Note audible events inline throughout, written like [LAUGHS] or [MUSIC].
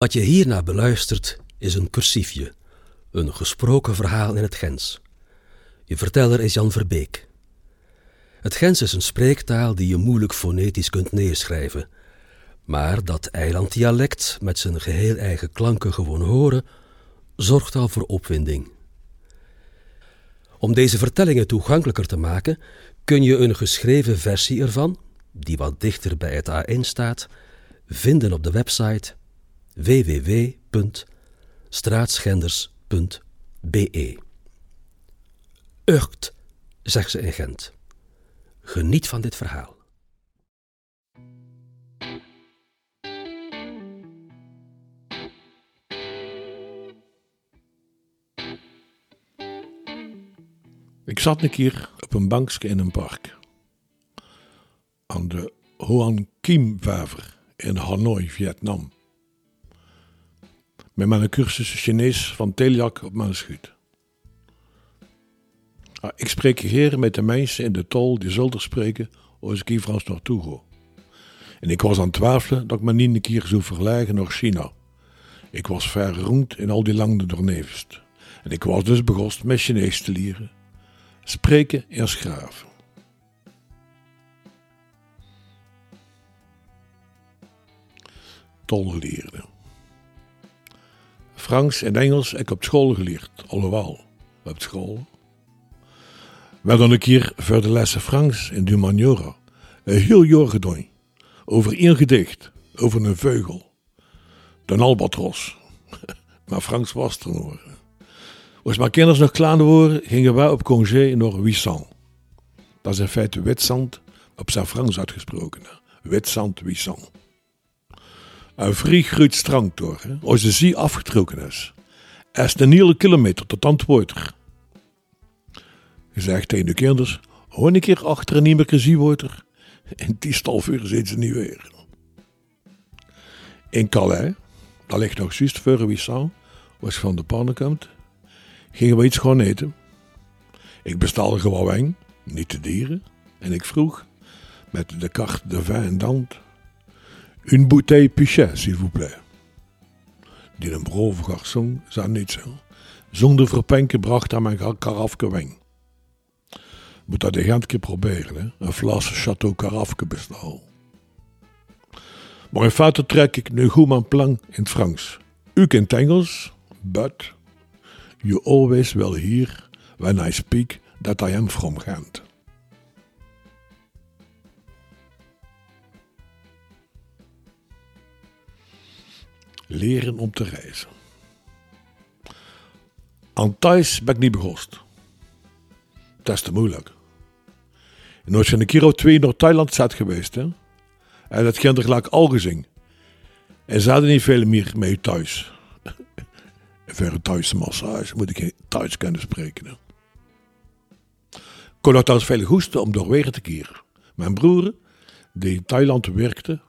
Wat je hierna beluistert is een cursiefje, een gesproken verhaal in het Gens. Je verteller is Jan Verbeek. Het Gens is een spreektaal die je moeilijk fonetisch kunt neerschrijven, maar dat eilanddialect met zijn geheel eigen klanken gewoon horen, zorgt al voor opwinding. Om deze vertellingen toegankelijker te maken, kun je een geschreven versie ervan, die wat dichter bij het A1 staat, vinden op de website www.straatschenders.be. Ucht, zegt ze in Gent. Geniet van dit verhaal. Ik zat een keer op een bankje in een park. Aan de Hoan Kiem Waver in Hanoi, Vietnam. Met mijn cursus Chinees van Teliak op mijn schuit. Ah, ik spreek hier met de mensen in de tol die zullen spreken als ik Frans naartoe ga. En ik was aan het twijfelen dat ik me niet een keer zou verleggen naar China. Ik was ver rond in al die lange doornevest. En ik was dus begost met Chinees te leren. Spreken en schrijven. Tolleerde. Frans en Engels heb ik op school geleerd, alhoewel, op school. We hadden een keer voor de lessen Frans in Dumaniora een heel jaar gedaan. Over één gedicht, over een vogel. De albatros. [LAUGHS] maar Frans was er nog. Als mijn kinderen nog klein waren, gingen wij op congé naar Wissant. Dat is in feite Witzand, op zijn Frans uitgesproken. Witzand, Wissant. Een vrij groot strand door, als de zee afgetrokken is. Er is een hele kilometer tot water. Je zegt tegen de kinderen, hoor een keer achter een nieuwe zeewater. En die stalvuur zitten ze niet weer. In Calais, dat ligt nog juist voor Wissant, was van de pannen komt, gingen we iets gaan eten. Ik bestelde gewoon wijn, niet te dieren. En ik vroeg, met de carte de vin en dant, une bouteille s'il vous plaît. Die een brove garçon zei niet zo. Zonder verpenken bracht hij mijn karafke wijn. Moet dat de keer proberen? Een fles Chateau Karafke bestellen. Maar in feite trek ik nu goed mijn plan in het Frans. U kent Engels, but you always will hear when I speak that I am from Ghent. Leren om te reizen. Aan thuis ben ik niet begost. Dat is te moeilijk. En als je een twee naar Thailand zat geweest, hè, en dat ging er gelijk al gezien. En ze hadden niet veel meer mee thuis. [LAUGHS] Voor een thuis massage moet ik geen thuis kunnen spreken. Ik kon althans veel hoesten om doorwegen te keren. Mijn broer, die in Thailand werkte,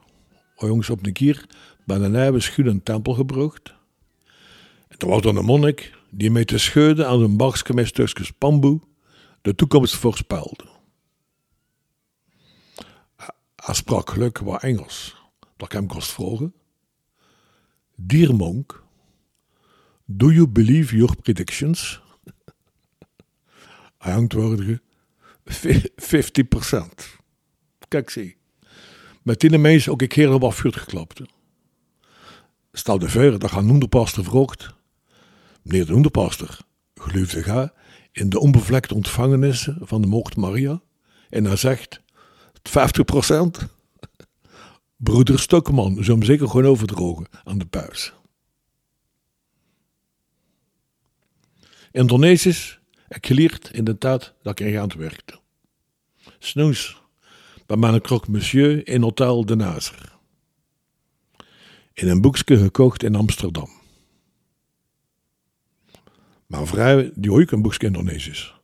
jongens op een keer bij een nieuwe schuwen tempel gebracht. En er was dan een monnik die met te scheuden aan een bakje met stukjes bamboe de toekomst voorspelde. Hij sprak gelukkig wat Engels, dat ik hem kon vragen. Dear monk, do you believe your predictions? Hij antwoordde 50%. Kijk, zie. Met ook ik keer wat vuur geklapt. Stel de vuur, dat gaan onderpaster vroeg. Meneer de onderpaster, geloofde ga in de onbevlekte ontvangenissen van de mocht Maria. En hij zegt, 50 procent. Broeder Stokkeman zou hem zeker gewoon overdrogen aan de puis. Indonesisch ik geleerd in de tijd dat ik in Gent werkte. Snoes, bij mijn krok monsieur in Hotel de Nazer. In een boekje gekocht in Amsterdam. Mijn vrouw, die ook een boekje Indonesisch.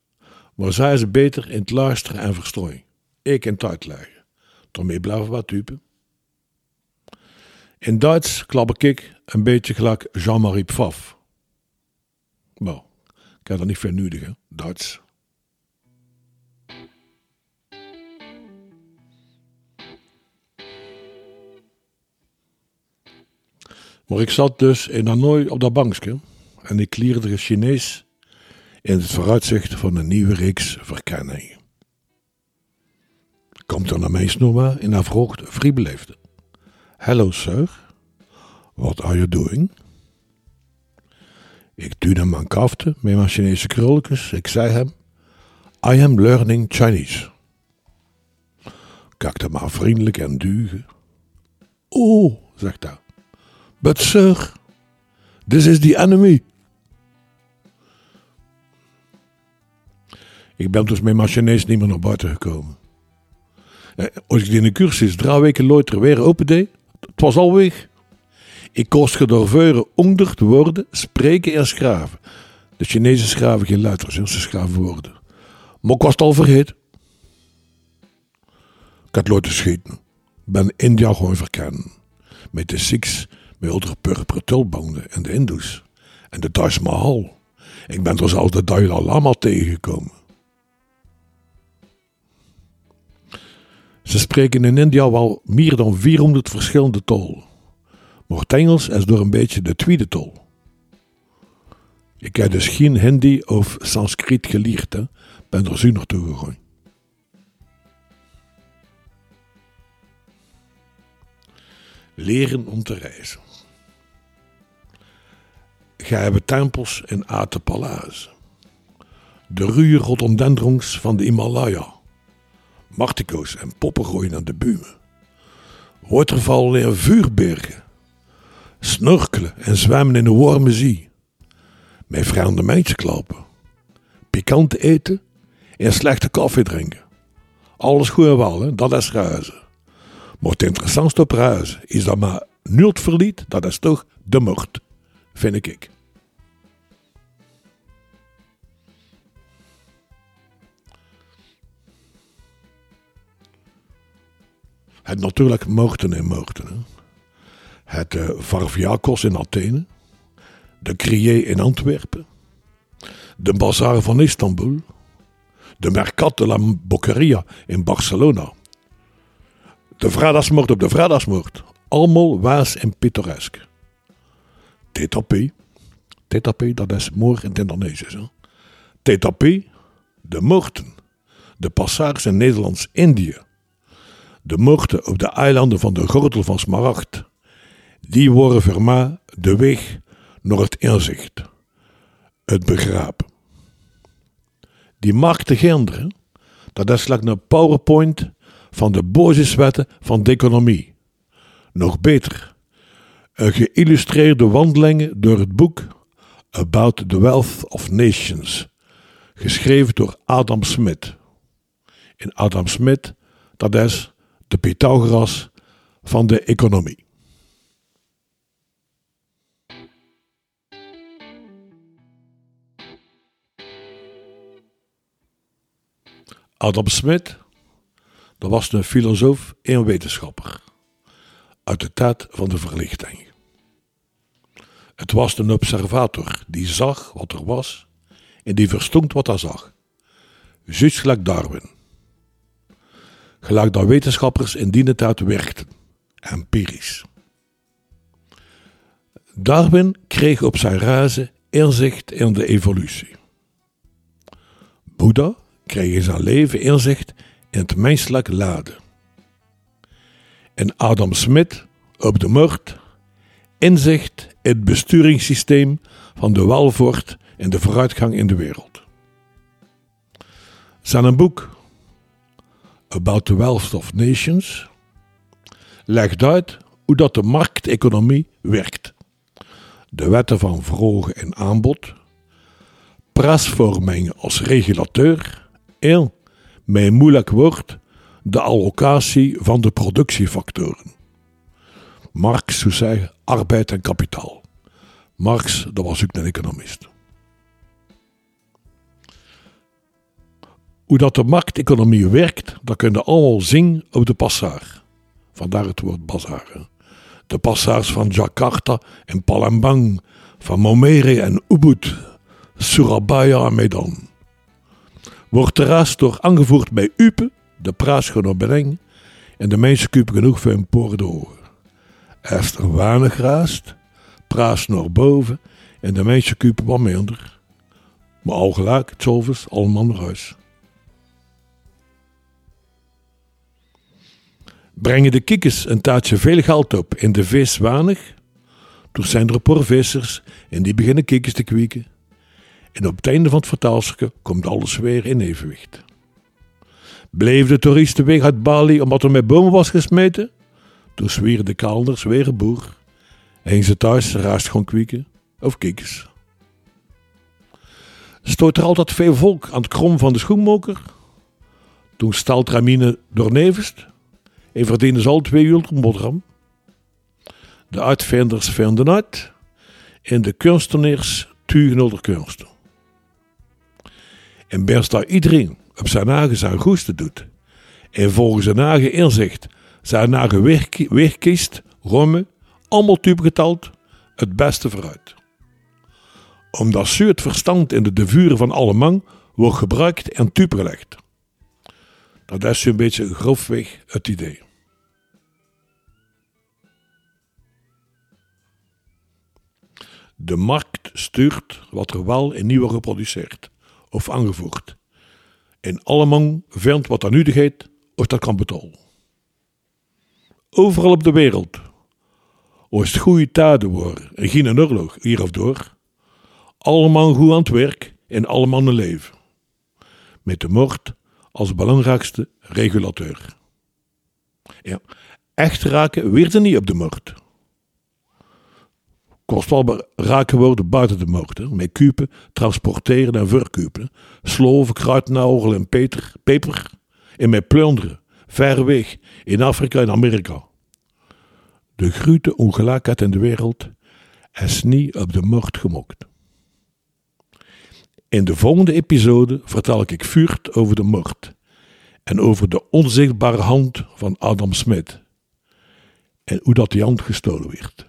Maar zij is beter in het luisteren en verstrooien. Ik in het uitleggen. Daarmee blijven wat typen. In Duits klap ik een beetje gelijk Jean-Marie Pfaff. Nou, ik heb er niet hè? Duits. Maar ik zat dus in Hanoi op dat bankje en ik leerde Chinees in het vooruitzicht van een nieuwe reeks verkenningen. Komt er naar mij snoma in haar vroeg vriebeleefde. Hello sir, what are you doing? Ik duwde aan kafte met mijn Chinese krulletjes. Ik zei hem, I am learning Chinese. Kakte maar vriendelijk en duge. Oh, zegt hij. But sir, this is the enemy. Ik ben dus met mijn Chinees niet meer naar buiten gekomen. Eh, als ik in de cursus drie weken later weer open deed, het was al weg. Ik kost gedorveuren onder te woorden, spreken en schraven. De Chinezen schraven geen letters, ze schraven woorden. Maar ik was het al vergeten. Ik had laten schieten. Ben India gewoon verkennen. Met de Sikhs, met al de purperen tulbanden en de Hindoes. En de Taj Mahal. Ik ben er zelfs de Dalai Lama tegengekomen. Ze spreken in India wel meer dan 400 verschillende talen. Het Engels is door een beetje de tweede tol. Ik heb dus geen Hindi of Sanskriet geleerd, hè. ben er zo naartoe gegaan. Leren om te reizen. Hebben tempels in Atepalazen. De ruwe rhododendrons van de Himalaya. Martico's en poppen aan de bumen. Watervallen en vuurbergen snorkelen en zwemmen in de warme zee. Met vreemde meisjes klappen. Pikant eten en slechte koffie drinken. Alles goed en wel, hè? dat is reizen. Maar het interessantste op is dat maar nult verliet, dat is toch de moord, vind ik. Het natuurlijk mochten en mochten. Het uh, Varviakos in Athene, de Crier in Antwerpen, de Bazaar van Istanbul, de Mercat de la Boqueria in Barcelona, de Vredasmoord op de Vredasmoord, allemaal waas en pittoresk. TTP, TTP dat is moord in het Indonesisch. TTP, de mochten, de passaars in Nederlands-Indië, de mochten op de eilanden van de Gordel van Smaragd, die worden voor de weg naar het inzicht, het begrijpen. Die macht te genderen, dat is like een PowerPoint van de basiswetten van de economie. Nog beter, een geïllustreerde wandelingen door het boek About the Wealth of Nations, geschreven door Adam Smith. En Adam Smith, dat is de Pythagoras van de economie. Adam Smith, dat was een filosoof en wetenschapper. Uit de tijd van de verlichting. Het was een observator die zag wat er was en die verstond wat hij zag. Juist gelijk Darwin. Gelijk dat wetenschappers in die tijd werkten, empirisch. Darwin kreeg op zijn reizen inzicht in de evolutie. Boeddha kreeg in zijn leven inzicht in het menselijke laden. En Adam Smith op de moord inzicht in het besturingssysteem van de welvaart en de vooruitgang in de wereld. Zijn boek About the Wealth of Nations legt uit hoe dat de markteconomie werkt. De wetten van vraag en aanbod, prijsvorming als regulateur en, met moeilijk woord, de allocatie van de productiefactoren. Marx zou zeggen arbeid en kapitaal. Marx, dat was ook een economist. Hoe dat de markteconomie werkt, dat kun je allemaal zien op de passaar. Vandaar het woord bazaar. De passaars van Jakarta en Palembang, van Momere en Ubud, Surabaya en Medan wordt de raas door aangevoerd bij Upe, de praat gaan en de mensen kupen genoeg voor een poort door. Als er weinig raast, vraagt naar boven en de mensen kuipen wat minder. Maar al gelijk, het zoveel, allemaal naar huis. Brengen de kikkers een taartje veel geld op en de vis weinig? Toen zijn er een paar vissers en die beginnen kikkers te kwieken. En op het einde van het vertaalstuk komt alles weer in evenwicht. Bleef de toeristen weg uit Bali omdat er met bomen was gesmeten? Toen zwieren de kalders weer een boer. En ze thuis raast gewoon kwieken of kikkers. Stoot er altijd veel volk aan het krom van de schoenmoker? Toen stalt Ramine door Nevest en verdienen ze al twee uur een boterham. De uitvinders vinden uit en de kunstenaars tuigen kunsten. En best daar iedereen op zijn eigen zijn goesten doet en volgens zijn eigen inzicht zijn eigen weg kiest, rommen, allemaal type geteld, het beste vooruit. Omdat het verstand in de vuren van alle man wordt gebruikt en type gelegd. Dat is zo'n beetje grofweg het idee. De markt stuurt wat er wel in nieuwe geproduceerd of aangevoerd. En allemaal vindt wat er nu heet of dat kan betalen. Overal op de wereld. Als het goede tijden worden en geen oorlog hier of door. Allemaal goed aan het werk en allemaal een leven. Met de moord als belangrijkste regulateur. Ja, echt raken weer er niet op de moord kostbaar raken worden buiten de markt. Met kupen, transporteren en verkupen. Sloven, kruidnagel en peper. En met plunderen, ver weg, in Afrika en Amerika. De grote ongelijkheid in de wereld is niet op de markt gemokt. In de volgende episode vertel ik vuurt over de moord en over de onzichtbare hand van Adam Smith en hoe dat die hand gestolen werd.